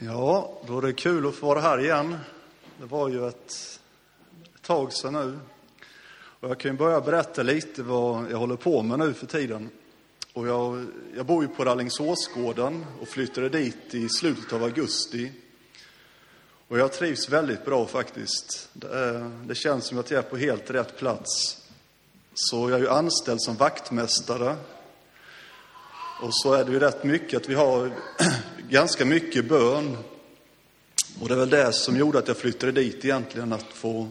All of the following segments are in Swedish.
Ja, då är det kul att få vara här igen. Det var ju ett, ett tag sedan nu. Och jag kan ju börja berätta lite vad jag håller på med nu för tiden. Och jag, jag bor ju på Rallingsåsgården och flyttade dit i slutet av augusti. Och jag trivs väldigt bra faktiskt. Det, det känns som att jag är på helt rätt plats. Så jag är ju anställd som vaktmästare. Och så är det ju rätt mycket att vi har ganska mycket bön. Och det är väl det som gjorde att jag flyttade dit egentligen, att få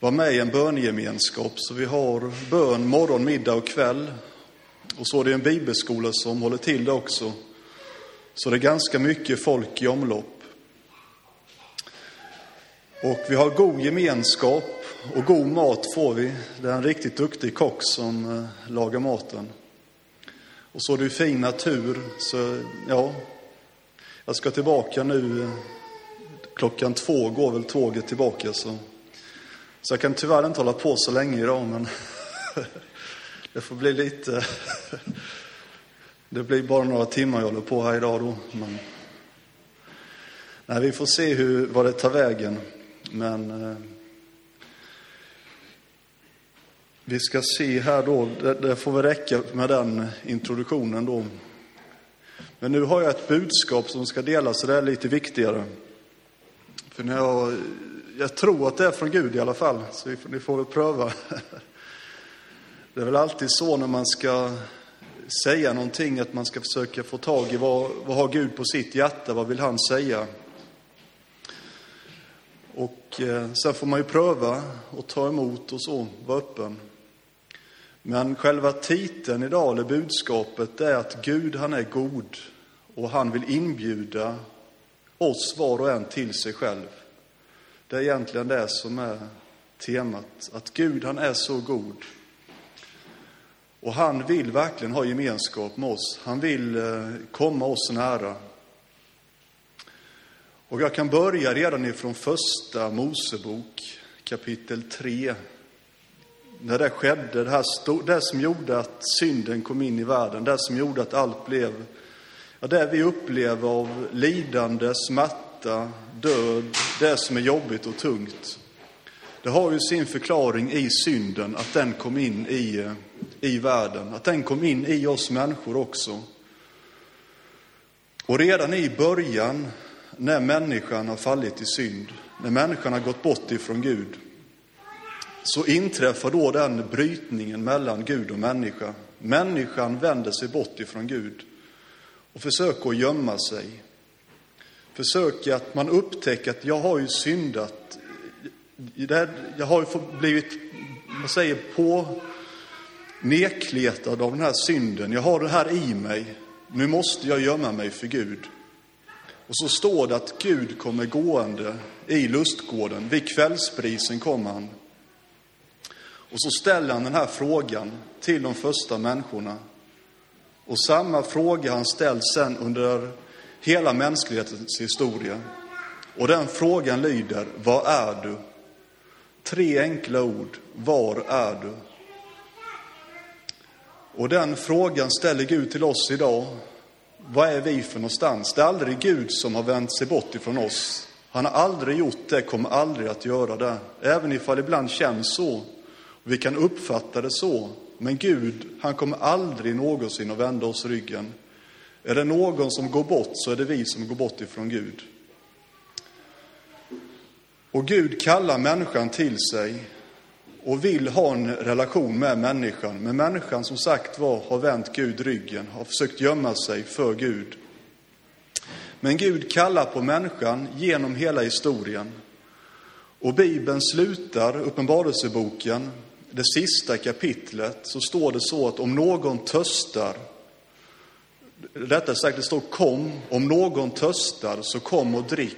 vara med i en böngemenskap. Så vi har bön morgon, middag och kväll. Och så är det en bibelskola som håller till det också. Så det är ganska mycket folk i omlopp. Och vi har god gemenskap och god mat får vi. Det är en riktigt duktig kock som eh, lagar maten. Och så är det ju fin natur, så ja, jag ska tillbaka nu. Klockan två går väl tåget tillbaka. Så, så jag kan tyvärr inte hålla på så länge idag, men det får bli lite... Det blir bara några timmar jag håller på här idag då. Men, nej, vi får se hur, vad det tar vägen. Men eh, vi ska se här då, det, det får väl räcka med den introduktionen då. Men nu har jag ett budskap som ska delas, så det är lite viktigare. För när jag, jag tror att det är från Gud i alla fall, så vi, ni får väl pröva. Det är väl alltid så när man ska säga någonting, att man ska försöka få tag i vad, vad har Gud på sitt hjärta, vad vill han säga? Och eh, sen får man ju pröva och ta emot och så, vara öppen. Men själva titeln idag, eller budskapet, är att Gud han är god och han vill inbjuda oss var och en till sig själv. Det är egentligen det som är temat, att Gud han är så god. Och han vill verkligen ha gemenskap med oss. Han vill eh, komma oss nära. Och jag kan börja redan ifrån första Mosebok, kapitel 3. När det skedde, det, här, det som gjorde att synden kom in i världen, det som gjorde att allt blev Ja, det vi upplever av lidande, smärta, död, det som är jobbigt och tungt. Det har ju sin förklaring i synden, att den kom in i, i världen, att den kom in i oss människor också. Och redan i början, när människan har fallit i synd, när människan har gått bort ifrån Gud, så inträffar då den brytningen mellan Gud och människa. Människan vänder sig bort ifrån Gud och försöker att gömma sig. Försöker att man upptäcker att jag har ju syndat. Jag har ju blivit, vad säger, på nedkletad av den här synden. Jag har det här i mig. Nu måste jag gömma mig för Gud. Och så står det att Gud kommer gående i lustgården. Vid kvällsprisen kommer han. Och så ställer han den här frågan till de första människorna. Och samma fråga han ställt sen under hela mänsklighetens historia. Och den frågan lyder, vad är du? Tre enkla ord, var är du? Och den frågan ställer Gud till oss idag. Vad är vi för någonstans? Det är aldrig Gud som har vänt sig bort ifrån oss. Han har aldrig gjort det, kommer aldrig att göra det. Även ifall det ibland känns så. Vi kan uppfatta det så. Men Gud, han kommer aldrig någonsin att vända oss ryggen. Är det någon som går bort så är det vi som går bort ifrån Gud. Och Gud kallar människan till sig och vill ha en relation med människan. Men människan som sagt var har vänt Gud ryggen, har försökt gömma sig för Gud. Men Gud kallar på människan genom hela historien. Och Bibeln slutar, Uppenbarelseboken, det sista kapitlet så står det så att om någon törstar, rättare sagt det står kom, om någon törstar så kom och drick.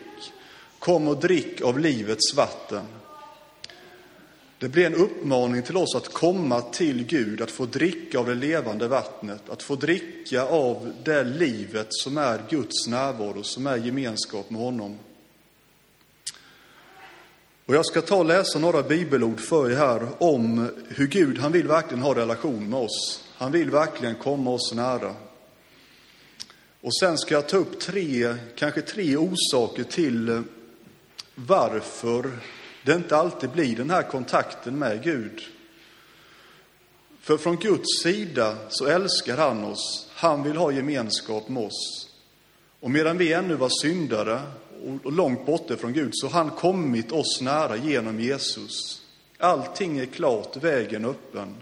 Kom och drick av livets vatten. Det blir en uppmaning till oss att komma till Gud, att få dricka av det levande vattnet, att få dricka av det livet som är Guds närvaro, som är gemenskap med honom. Och jag ska ta och läsa några bibelord för er här om hur Gud, han vill verkligen ha relation med oss. Han vill verkligen komma oss nära. Och sen ska jag ta upp tre, kanske tre orsaker till varför det inte alltid blir den här kontakten med Gud. För från Guds sida så älskar han oss. Han vill ha gemenskap med oss. Och medan vi ännu var syndare och långt borta från Gud så har han kommit oss nära genom Jesus. Allting är klart, vägen öppen.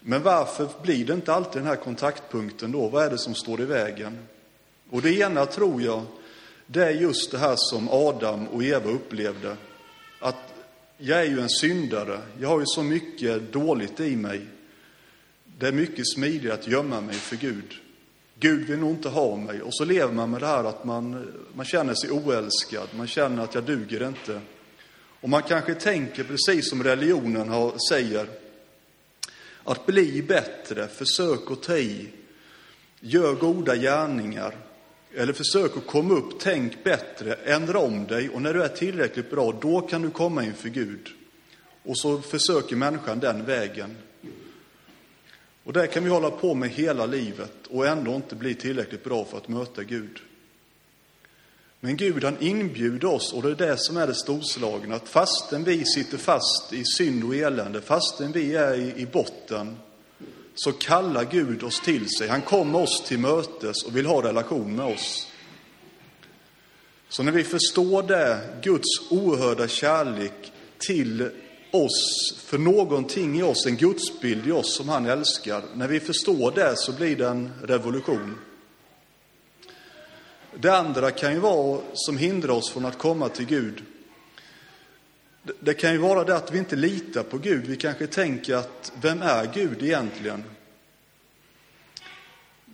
Men varför blir det inte alltid den här kontaktpunkten då? Vad är det som står i vägen? Och det ena tror jag, det är just det här som Adam och Eva upplevde. Att jag är ju en syndare, jag har ju så mycket dåligt i mig. Det är mycket smidigare att gömma mig för Gud. Gud vill nog inte ha mig. Och så lever man med det här att man, man känner sig oälskad, man känner att jag duger inte. Och man kanske tänker precis som religionen har, säger, att bli bättre, försök att ta i, gör goda gärningar, eller försök att komma upp, tänk bättre, ändra om dig och när du är tillräckligt bra, då kan du komma inför Gud. Och så försöker människan den vägen. Och det kan vi hålla på med hela livet och ändå inte bli tillräckligt bra för att möta Gud. Men Gud han inbjuder oss, och det är det som är det storslagna, att fastän vi sitter fast i synd och elände, fastän vi är i, i botten, så kallar Gud oss till sig. Han kommer oss till mötes och vill ha relation med oss. Så när vi förstår det, Guds oerhörda kärlek till oss, för någonting i oss, en gudsbild i oss som han älskar, när vi förstår det så blir det en revolution. Det andra kan ju vara som hindrar oss från att komma till Gud. Det kan ju vara det att vi inte litar på Gud. Vi kanske tänker att, vem är Gud egentligen?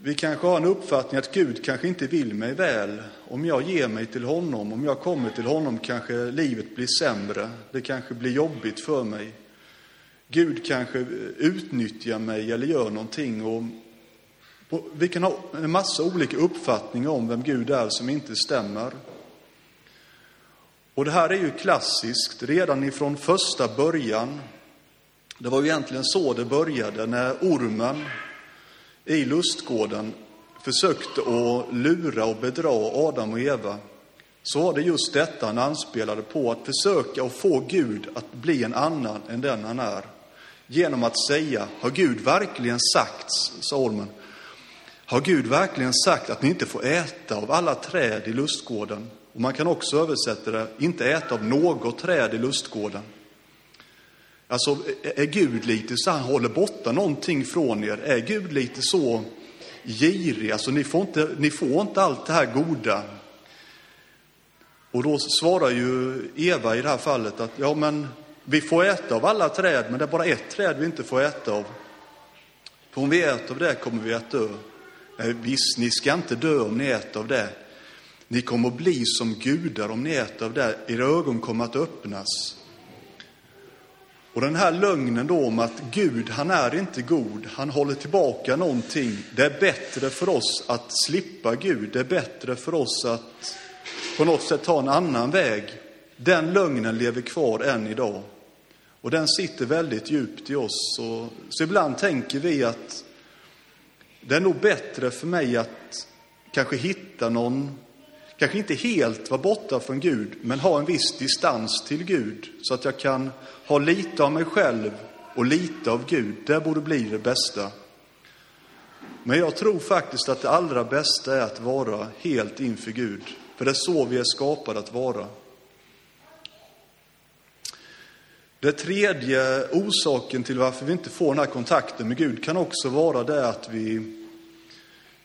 Vi kanske har en uppfattning att Gud kanske inte vill mig väl. Om jag ger mig till honom, om jag kommer till honom kanske livet blir sämre. Det kanske blir jobbigt för mig. Gud kanske utnyttjar mig eller gör någonting. Och vi kan ha en massa olika uppfattningar om vem Gud är som inte stämmer. Och det här är ju klassiskt redan ifrån första början. Det var ju egentligen så det började när ormen i lustgården försökte att lura och bedra Adam och Eva. Så var det just detta han anspelade på, att försöka att få Gud att bli en annan än den han är. Genom att säga, har Gud verkligen sagt, sa ormen, har Gud verkligen sagt att ni inte får äta av alla träd i lustgården? Och man kan också översätta det, inte äta av något träd i lustgården. Alltså, är Gud lite så han håller borta någonting från er? Är Gud lite så girig? Alltså, ni får inte, ni får inte allt det här goda. Och då svarar ju Eva i det här fallet att, ja men vi får äta av alla träd, men det är bara ett träd vi inte får äta av. För om vi äter av det kommer vi att dö. Nej, visst, ni ska inte dö om ni äter av det. Ni kommer att bli som gudar om ni äter av det. Era ögon kommer att öppnas. Och den här lögnen då om att Gud, han är inte god, han håller tillbaka någonting. Det är bättre för oss att slippa Gud, det är bättre för oss att på något sätt ta en annan väg. Den lögnen lever kvar än idag. Och den sitter väldigt djupt i oss. Så, så ibland tänker vi att det är nog bättre för mig att kanske hitta någon, kanske inte helt vara borta från Gud, men ha en viss distans till Gud så att jag kan ha lite av mig själv och lite av Gud. Det borde bli det bästa. Men jag tror faktiskt att det allra bästa är att vara helt inför Gud, för det är så vi är skapade att vara. Det tredje orsaken till varför vi inte får den här kontakten med Gud kan också vara det att vi,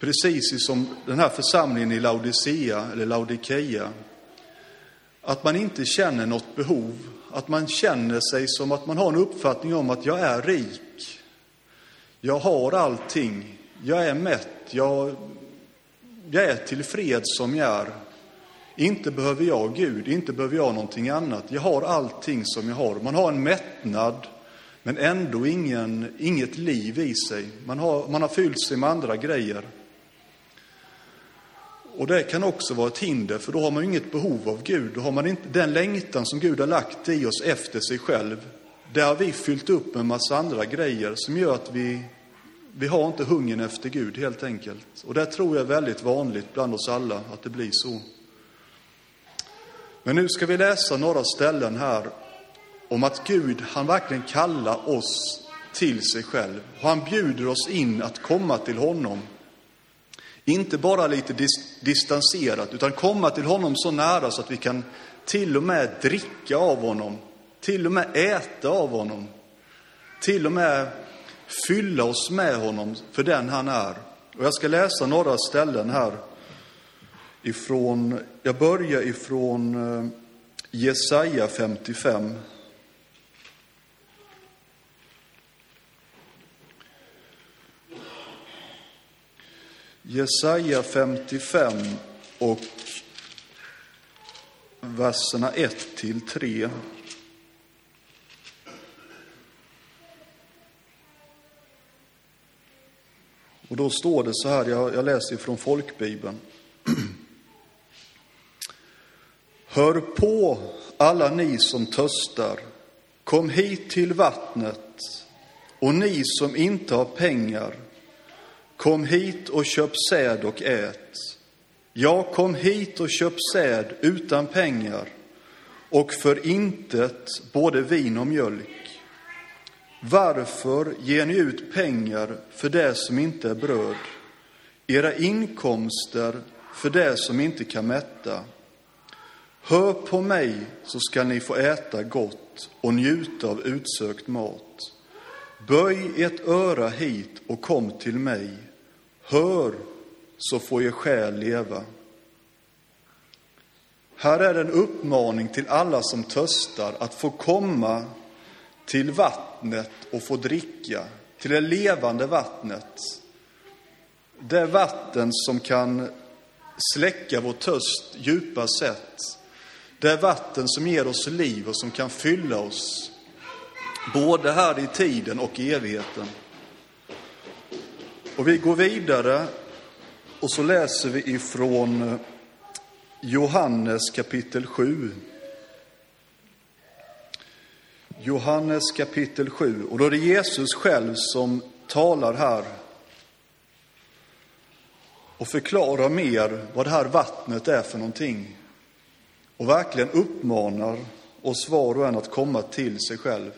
precis som den här församlingen i Laodicea, eller Laodikeia, att man inte känner något behov, att man känner sig som att man har en uppfattning om att jag är rik, jag har allting, jag är mätt, jag, jag är tillfreds som jag är. Inte behöver jag Gud, inte behöver jag någonting annat. Jag har allting som jag har. Man har en mättnad, men ändå ingen, inget liv i sig. Man har, man har fyllt sig med andra grejer. Och det kan också vara ett hinder, för då har man ju inget behov av Gud. Då har man inte den längtan som Gud har lagt i oss efter sig själv. Det har vi fyllt upp med en massa andra grejer som gör att vi, vi har inte hungern efter Gud helt enkelt. Och det tror jag är väldigt vanligt bland oss alla, att det blir så. Men nu ska vi läsa några ställen här om att Gud, han verkligen kallar oss till sig själv. Och han bjuder oss in att komma till honom. Inte bara lite dis distanserat, utan komma till honom så nära så att vi kan till och med dricka av honom, till och med äta av honom, till och med fylla oss med honom för den han är. Och jag ska läsa några ställen här ifrån, jag börjar ifrån eh, Jesaja 55. Jesaja 55 och verserna 1 till 3. Och då står det så här, jag, jag läser från folkbibeln. Hör på alla ni som töstar, kom hit till vattnet och ni som inte har pengar, kom hit och köp säd och ät. Ja, kom hit och köp säd utan pengar och för intet både vin och mjölk. Varför ger ni ut pengar för det som inte är bröd, era inkomster för det som inte kan mätta? Hör på mig så skall ni få äta gott och njuta av utsökt mat. Böj ert öra hit och kom till mig. Hör så får er själ leva. Här är en uppmaning till alla som töstar att få komma till vattnet och få dricka, till det levande vattnet. Det vatten som kan släcka vår törst djupast sett. Det vatten som ger oss liv och som kan fylla oss, både här i tiden och i evigheten. Och vi går vidare och så läser vi ifrån eh, Johannes kapitel 7. Johannes kapitel 7. Och då är det Jesus själv som talar här och förklarar mer vad det här vattnet är för någonting. Och verkligen uppmanar oss var och en att komma till sig själv.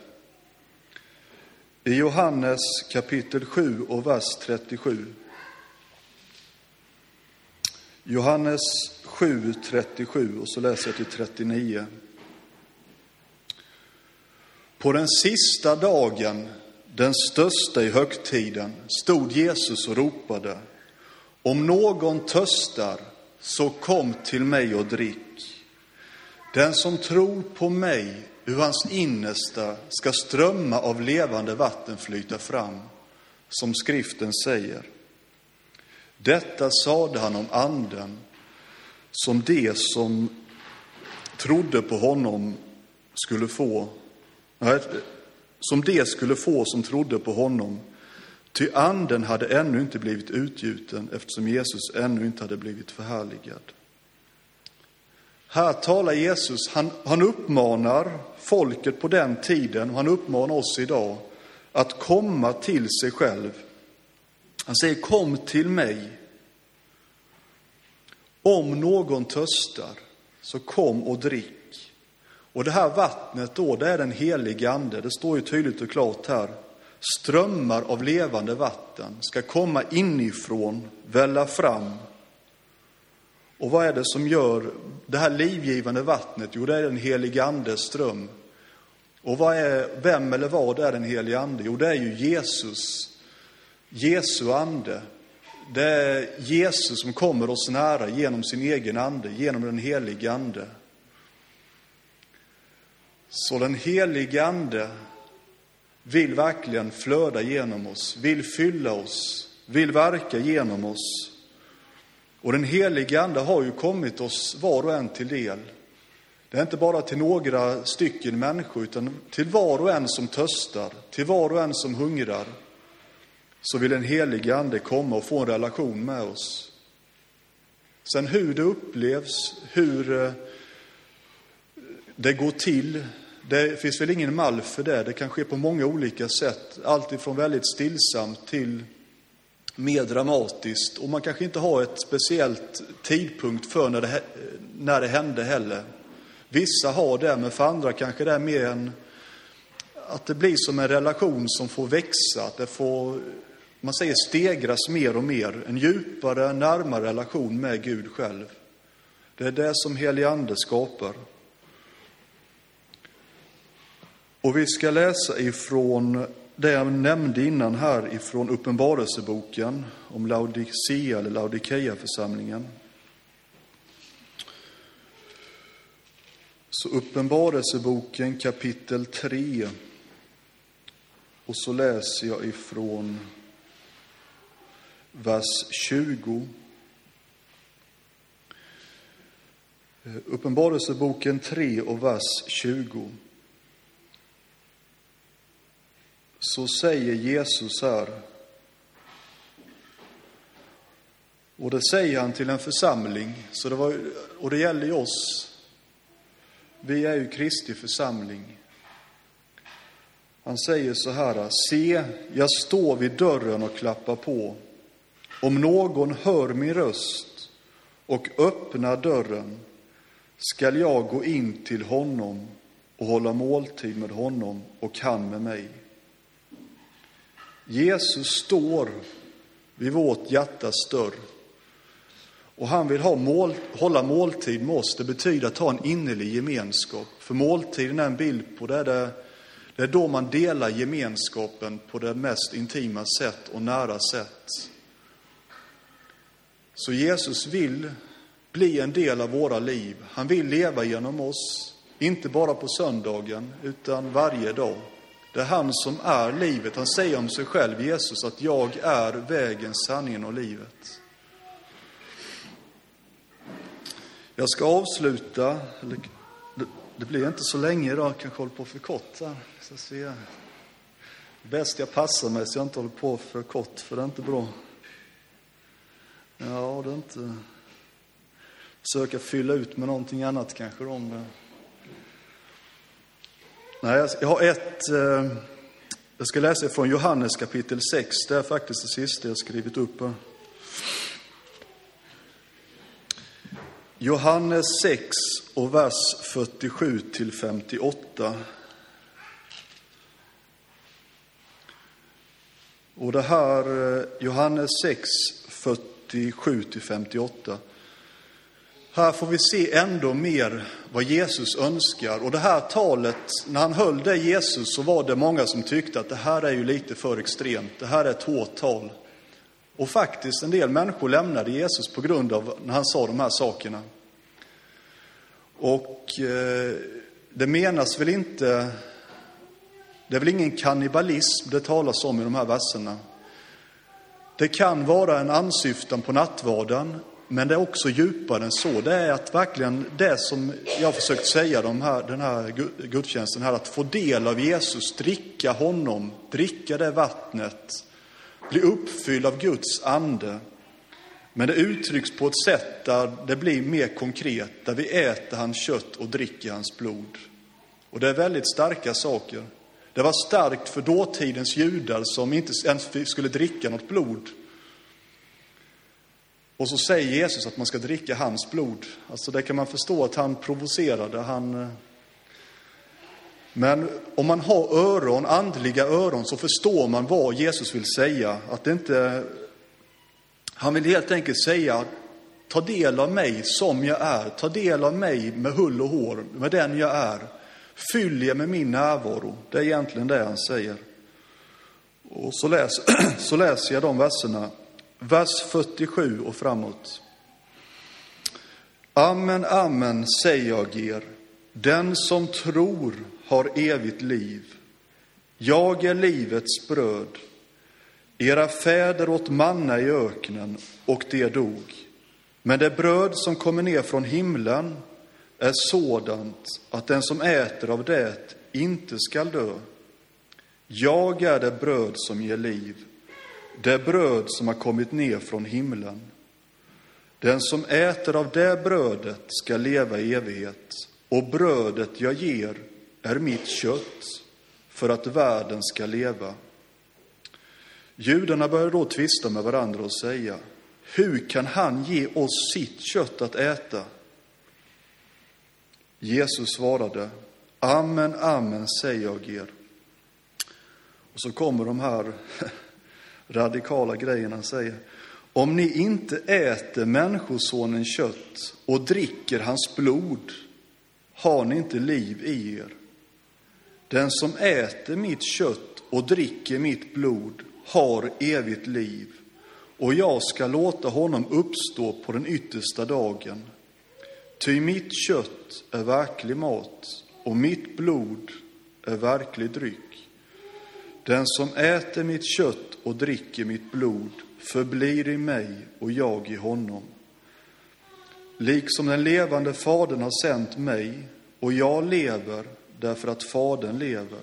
I Johannes kapitel 7 och vers 37. Johannes 7, 37 och så läser jag till 39. På den sista dagen, den största i högtiden, stod Jesus och ropade. Om någon töstar, så kom till mig och drick. Den som tror på mig, ur hans innersta ska strömma av levande vatten flyta fram, som skriften säger. Detta sade han om anden, som de som trodde på honom skulle få som det skulle få som trodde på honom. Ty anden hade ännu inte blivit utgjuten eftersom Jesus ännu inte hade blivit förhärligad. Här talar Jesus, han, han uppmanar folket på den tiden och han uppmanar oss idag att komma till sig själv. Han säger kom till mig. Om någon törstar, så kom och drick. Och det här vattnet då, det är den helige ande. Det står ju tydligt och klart här. Strömmar av levande vatten ska komma inifrån, välla fram. Och vad är det som gör det här livgivande vattnet? Jo, det är den helige andes ström. Och vad är, vem eller vad är den helige ande? Jo, det är ju Jesus, Jesu ande. Det är Jesus som kommer oss nära genom sin egen ande, genom den helige ande. Så den helige Ande vill verkligen flöda genom oss, vill fylla oss, vill verka genom oss. Och den helige Ande har ju kommit oss var och en till del. Det är inte bara till några stycken människor, utan till var och en som töstar, till var och en som hungrar, så vill den helige Ande komma och få en relation med oss. Sen hur det upplevs, hur eh, det går till, det finns väl ingen mall för det. Det kan ske på många olika sätt. Allt ifrån väldigt stillsamt till mer dramatiskt och man kanske inte har ett speciellt tidpunkt för när det, när det hände heller. Vissa har det, men för andra kanske det är mer en, att det blir som en relation som får växa, att det får, man säger stegras mer och mer, en djupare, närmare relation med Gud själv. Det är det som helig ande skapar. Och vi ska läsa ifrån det jag nämnde innan här ifrån Uppenbarelseboken om Laodicea eller Laodikeia-församlingen. Så Uppenbarelseboken kapitel 3. Och så läser jag ifrån vers 20. Eh, Uppenbarelseboken 3 och vers 20. Så säger Jesus här. Och det säger han till en församling, så det var, och det gäller ju oss. Vi är ju Kristi församling. Han säger så här, se, jag står vid dörren och klappar på. Om någon hör min röst och öppnar dörren skall jag gå in till honom och hålla måltid med honom och han med mig. Jesus står vid vårt hjärtas dörr och han vill ha mål, hålla måltid med oss. Det betyder att ha en innerlig gemenskap. För måltiden är en bild på det. Det, det är då man delar gemenskapen på det mest intima sätt och nära sätt. Så Jesus vill bli en del av våra liv. Han vill leva genom oss, inte bara på söndagen, utan varje dag. Det är han som är livet. Han säger om sig själv, Jesus, att jag är vägen, sanningen och livet. Jag ska avsluta, det blir inte så länge idag, jag kanske håller på för kort här. Så ser Bäst jag passar mig så jag inte håller på för kort, för det är inte bra. Ja, det är inte... Försöka fylla ut med någonting annat kanske om det. Nej, jag har ett... Eh, jag ska läsa från Johannes kapitel 6. Det är faktiskt det sista jag skrivit upp här. Johannes 6 och vers 47 till 58. Och det här, eh, Johannes 6, 47 till 58. Här får vi se ändå mer vad Jesus önskar. Och det här talet, när han höll det Jesus, så var det många som tyckte att det här är ju lite för extremt. Det här är ett hårt tal. Och faktiskt, en del människor lämnade Jesus på grund av när han sa de här sakerna. Och eh, det menas väl inte, det är väl ingen kannibalism det talas om i de här verserna. Det kan vara en ansyftan på nattvarden, men det är också djupare än så. Det är att verkligen det som jag har försökt säga de här, den här gudstjänsten här, att få del av Jesus, dricka honom, dricka det vattnet, bli uppfylld av Guds ande. Men det uttrycks på ett sätt där det blir mer konkret, där vi äter hans kött och dricker hans blod. Och det är väldigt starka saker. Det var starkt för dåtidens judar som inte ens skulle dricka något blod. Och så säger Jesus att man ska dricka hans blod. Alltså det kan man förstå att han provocerade. Han... Eh, men om man har öron, andliga öron, så förstår man vad Jesus vill säga. Att det inte... Han vill helt enkelt säga, ta del av mig som jag är. Ta del av mig med hull och hår, med den jag är. Fyll er med min närvaro. Det är egentligen det han säger. Och så läser, så läser jag de verserna vers 47 och framåt. Amen, amen, säger jag er. Den som tror har evigt liv. Jag är livets bröd. Era fäder åt manna i öknen och de dog. Men det bröd som kommer ner från himlen är sådant att den som äter av det inte skall dö. Jag är det bröd som ger liv det bröd som har kommit ner från himlen. Den som äter av det brödet ska leva i evighet, och brödet jag ger är mitt kött för att världen ska leva. Judarna började då tvista med varandra och säga, hur kan han ge oss sitt kött att äta? Jesus svarade, amen, amen säger jag er. Och så kommer de här radikala grejen han säger, om ni inte äter Människosonens kött och dricker hans blod har ni inte liv i er. Den som äter mitt kött och dricker mitt blod har evigt liv och jag ska låta honom uppstå på den yttersta dagen. Ty mitt kött är verklig mat och mitt blod är verklig dryck. Den som äter mitt kött och dricker mitt blod förblir i mig och jag i honom. Liksom den levande Fadern har sänt mig och jag lever därför att Fadern lever,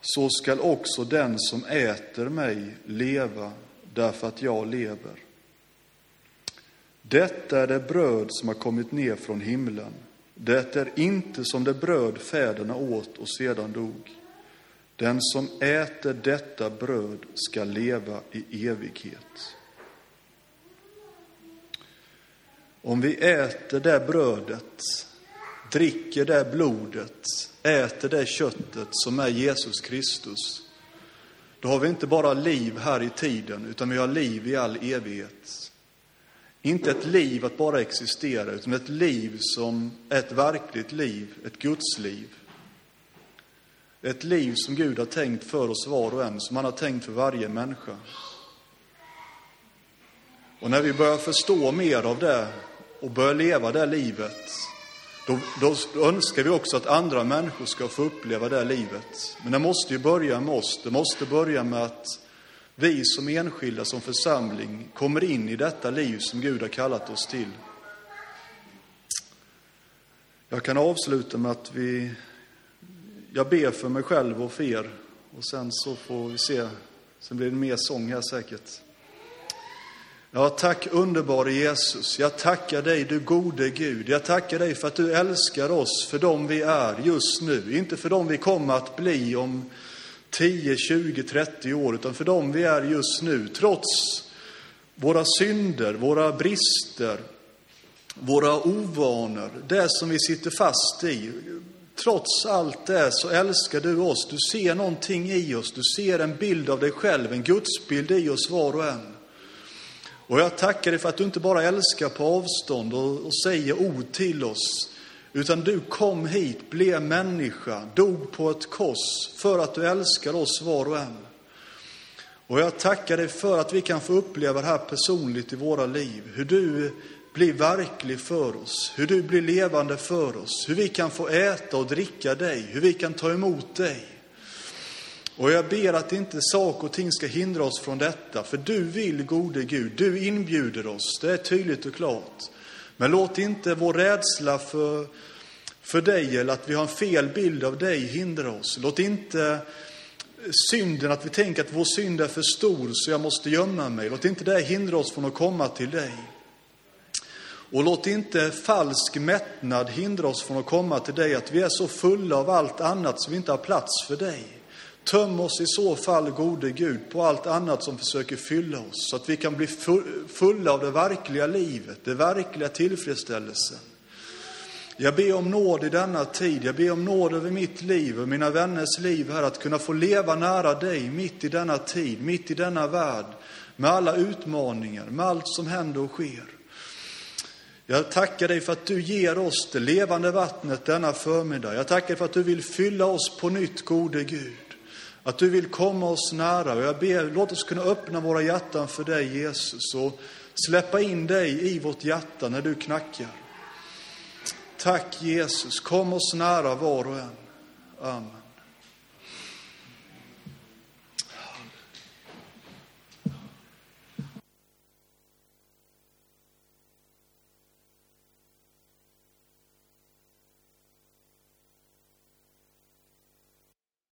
så skall också den som äter mig leva därför att jag lever. Detta är det bröd som har kommit ner från himlen. Det är inte som det bröd fäderna åt och sedan dog. Den som äter detta bröd ska leva i evighet. Om vi äter det brödet, dricker det blodet, äter det köttet som är Jesus Kristus, då har vi inte bara liv här i tiden, utan vi har liv i all evighet. Inte ett liv att bara existera, utan ett liv som är ett verkligt liv, ett Guds liv. Ett liv som Gud har tänkt för oss var och en, som han har tänkt för varje människa. Och när vi börjar förstå mer av det och börjar leva det livet, då, då, önskar vi också att andra människor ska få uppleva det livet. Men det måste ju börja med oss. Det måste börja med att vi som enskilda, som församling, kommer in i detta liv som Gud har kallat oss till. Jag kan avsluta med att vi, jag ber för mig själv och för er och sen så får vi se, sen blir det mer sång här säkert. Ja, tack underbara Jesus. Jag tackar dig, du gode Gud. Jag tackar dig för att du älskar oss för dem vi är just nu. Inte för dem vi kommer att bli om 10, 20, 30 år, utan för dem vi är just nu. Trots våra synder, våra brister, våra ovanor, det som vi sitter fast i. Trots allt det så älskar du oss. Du ser någonting i oss. Du ser en bild av dig själv, en gudsbild i oss var och en. Och jag tackar dig för att du inte bara älskar på avstånd och, och säger ord till oss, utan du kom hit, blev människa, dog på ett kors för att du älskar oss var och en. Och jag tackar dig för att vi kan få uppleva det här personligt i våra liv, hur du blir verklig för oss, hur du blir levande för oss, hur vi kan få äta och dricka dig, hur vi kan ta emot dig. Och jag ber att inte saker och ting ska hindra oss från detta, för du vill, gode Gud, du inbjuder oss, det är tydligt och klart. Men låt inte vår rädsla för, för dig eller att vi har en fel bild av dig hindra oss. Låt inte synden, att vi tänker att vår synd är för stor så jag måste gömma mig. Låt inte det hindra oss från att komma till dig. Och låt inte falsk mättnad hindra oss från att komma till dig, att vi är så fulla av allt annat så vi inte har plats för dig. Töm oss i så fall, gode Gud, på allt annat som försöker fylla oss, så att vi kan bli fulla av det verkliga livet, det verkliga tillfredsställelsen. Jag ber om nåd i denna tid, jag ber om nåd över mitt liv och mina vänners liv här, att kunna få leva nära dig mitt i denna tid, mitt i denna värld, med alla utmaningar, med allt som händer och sker. Jag tackar dig för att du ger oss det levande vattnet denna förmiddag. Jag tackar dig för att du vill fylla oss på nytt, gode Gud. Att du vill komma oss nära. Och jag ber, låt oss kunna öppna våra hjärtan för dig Jesus och släppa in dig i vårt hjärta när du knackar. Tack Jesus, kom oss nära var och en. Amen.